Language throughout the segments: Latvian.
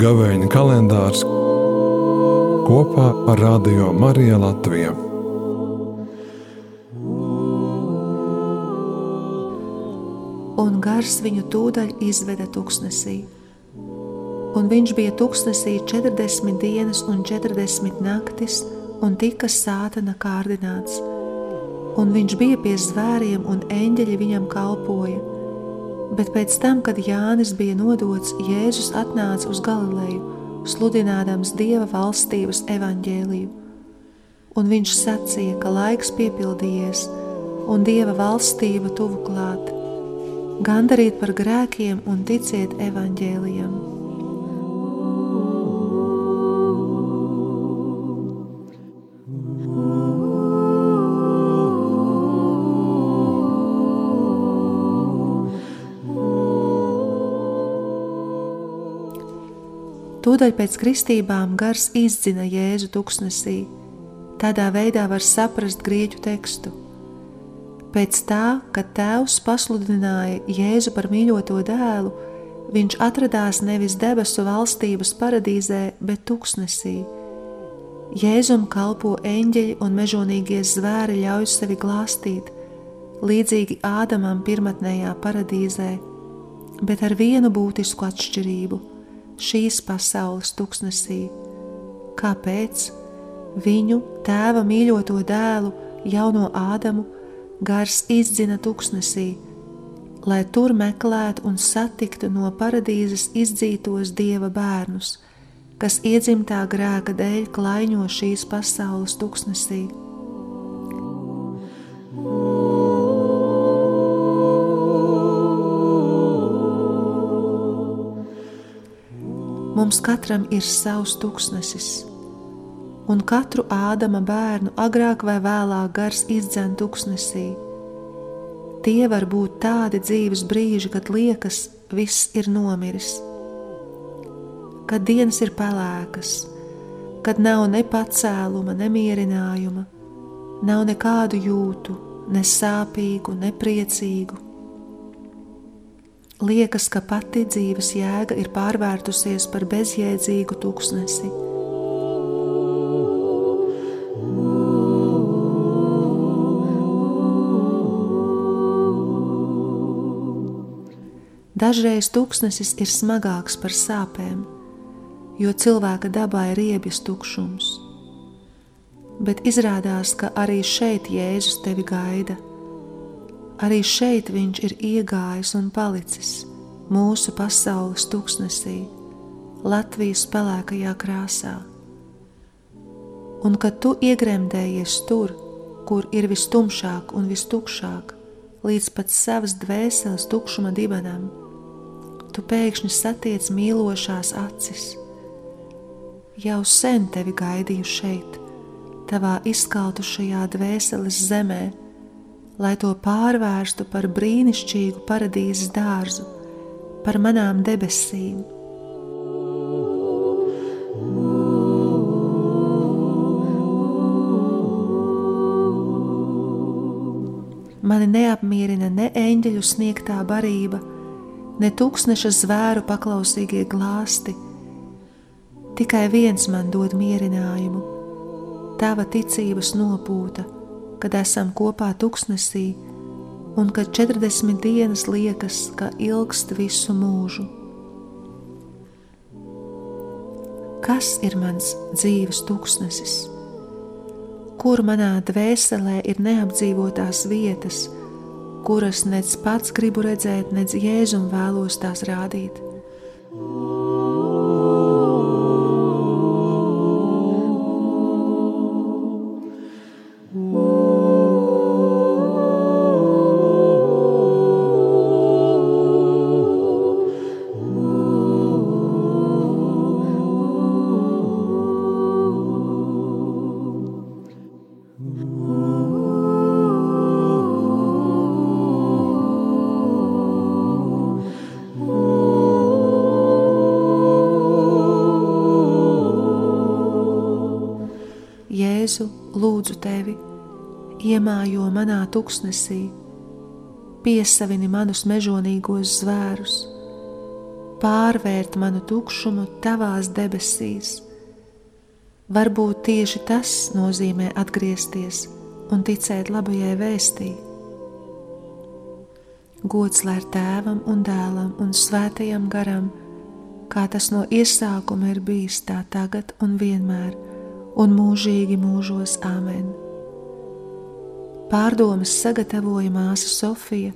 Gavēņa kalendārs kopā ar Radio Mariju Latviju. Un gars viņu tūdaļ izveda tuksnesī. Un viņš bija tuksnesī 40 dienas un 40 naktis, un tika sātana kārdināts. Un viņš bija pie zvēriem, un eņģeļi viņam kalpoja Bet pēc tam, kad Jānis bija nodots, Jēzus atnāca uz Galileju, sludinādams Dieva valstības evaņģēliju. Un viņš sacīja, ka laiks piepildījies un Dieva valstība tuvu klāt. Gandarīt par grēkiem un ticiet evaņģēlijam. Tūdaļ pēc kristībām gars izdzina Jēzu tuksnesī. Tādā veidā var saprast grieķu tekstu. Pēc tā, kad Tēvs pasludināja Jēzu par mīļoto dēlu, viņš atradās nevis debesu valstības paradīzē, bet tuksnesī. Jēzum kalpo eņģeļi un mežonīgie zvēri ļauj sevi glāstīt, līdzīgi Ādamam pirmotnējā paradīzē, bet ar vienu būtisku atšķirību – šīs pasaules tuksnesī. Kāpēc viņu tēva mīļoto dēlu, jauno Ādamu, gars izdzina tuksnesī, lai tur meklētu un satiktu no paradīzes izdzītos dieva bērnus, kas iedzimtā grēka dēļ klaiņo šīs pasaules tuksnesī. Mums katram ir savs tūkstnesis, un katru ādama bērnu agrāk vai vēlāk gars izdzēn tūkstnesī. Tie var būt tādi dzīves brīži, kad liekas, viss ir nomiris, kad dienas ir pelēkas, kad nav ne pacēluma, ne mierinājuma, nav nekādu jūtu, ne sāpīgu, ne priecīgu Liekas, ka pati dzīves jēga ir pārvērtusies par bezjēdzīgu tūkstnesi. Dažreiz tūkstnesis ir smagāks par sāpēm, jo cilvēka dabā ir riebjas tukšums. Bet izrādās, ka arī šeit Jēzus tevi gaida Arī šeit viņš ir iegājis un palicis mūsu pasaules tūkstnesī, Latvijas pelēkajā krāsā. Un kad tu iegremdējies tur, kur ir vistumšāk un vistukšāk, līdz pat savas dvēseles tukšuma dibenam, tu pēkšņi satiec mīlošās acis. Jau sen tevi gaidīju šeit, tavā izkaltušajā dvēseles zemē, lai to pārvērstu par brīnišķīgu paradīzes dārzu, par manām debesīm. Mani neapmierina ne eņģeļu sniegtā barība, ne tūkstneša zvēru paklausīgie glāsti. Tikai viens man dod mierinājumu - tava ticības nopūta kad esam kopā tuksnesī, un kad 40 dienas liekas, ka ilgst visu mūžu. Kas ir mans dzīves tuksnesis? Kur manā dvēselē ir neapdzīvotās vietas, kuras nec pats gribu redzēt, nec jēzum vēlos tās rādīt? Lūdzu tevi, iemājo manā tuksnesī, piesavini manus mežonīgos zvērus, pārvērt manu tukšumu tavās debesīs. Varbūt tieši tas nozīmē atgriezties un ticēt labajai vēstī. Gods lai ir tēvam un dēlam un svētajam garam, kā tas no iesākuma ir bijis tā tagad un vienmēr, un mūžīgi mūžos Āmen. Pārdomas sagatavoja māsa Sofija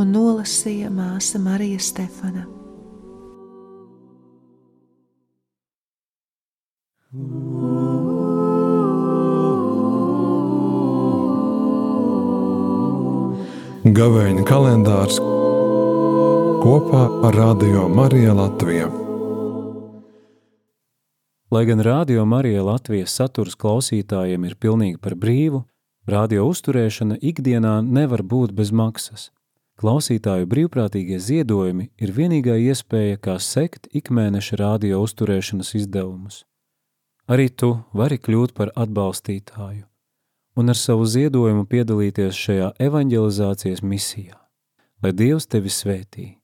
un nolasīja māsa Marija Stefana. Gavēņa kalendārs kopā ar Radio Mariju Latviju. Lai gan Rādio Marija Latvijas saturs klausītājiem ir pilnīgi par brīvu, radio uzturēšana ikdienā nevar būt bez maksas. Klausītāju brīvprātīgie ziedojumi ir vienīgā iespēja, kā sekt ikmēneša radio uzturēšanas izdevumus. Arī tu vari kļūt par atbalstītāju un ar savu ziedojumu piedalīties šajā evanģelizācijas misijā. Lai Dievs tevi svētī!